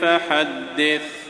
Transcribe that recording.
فحدث.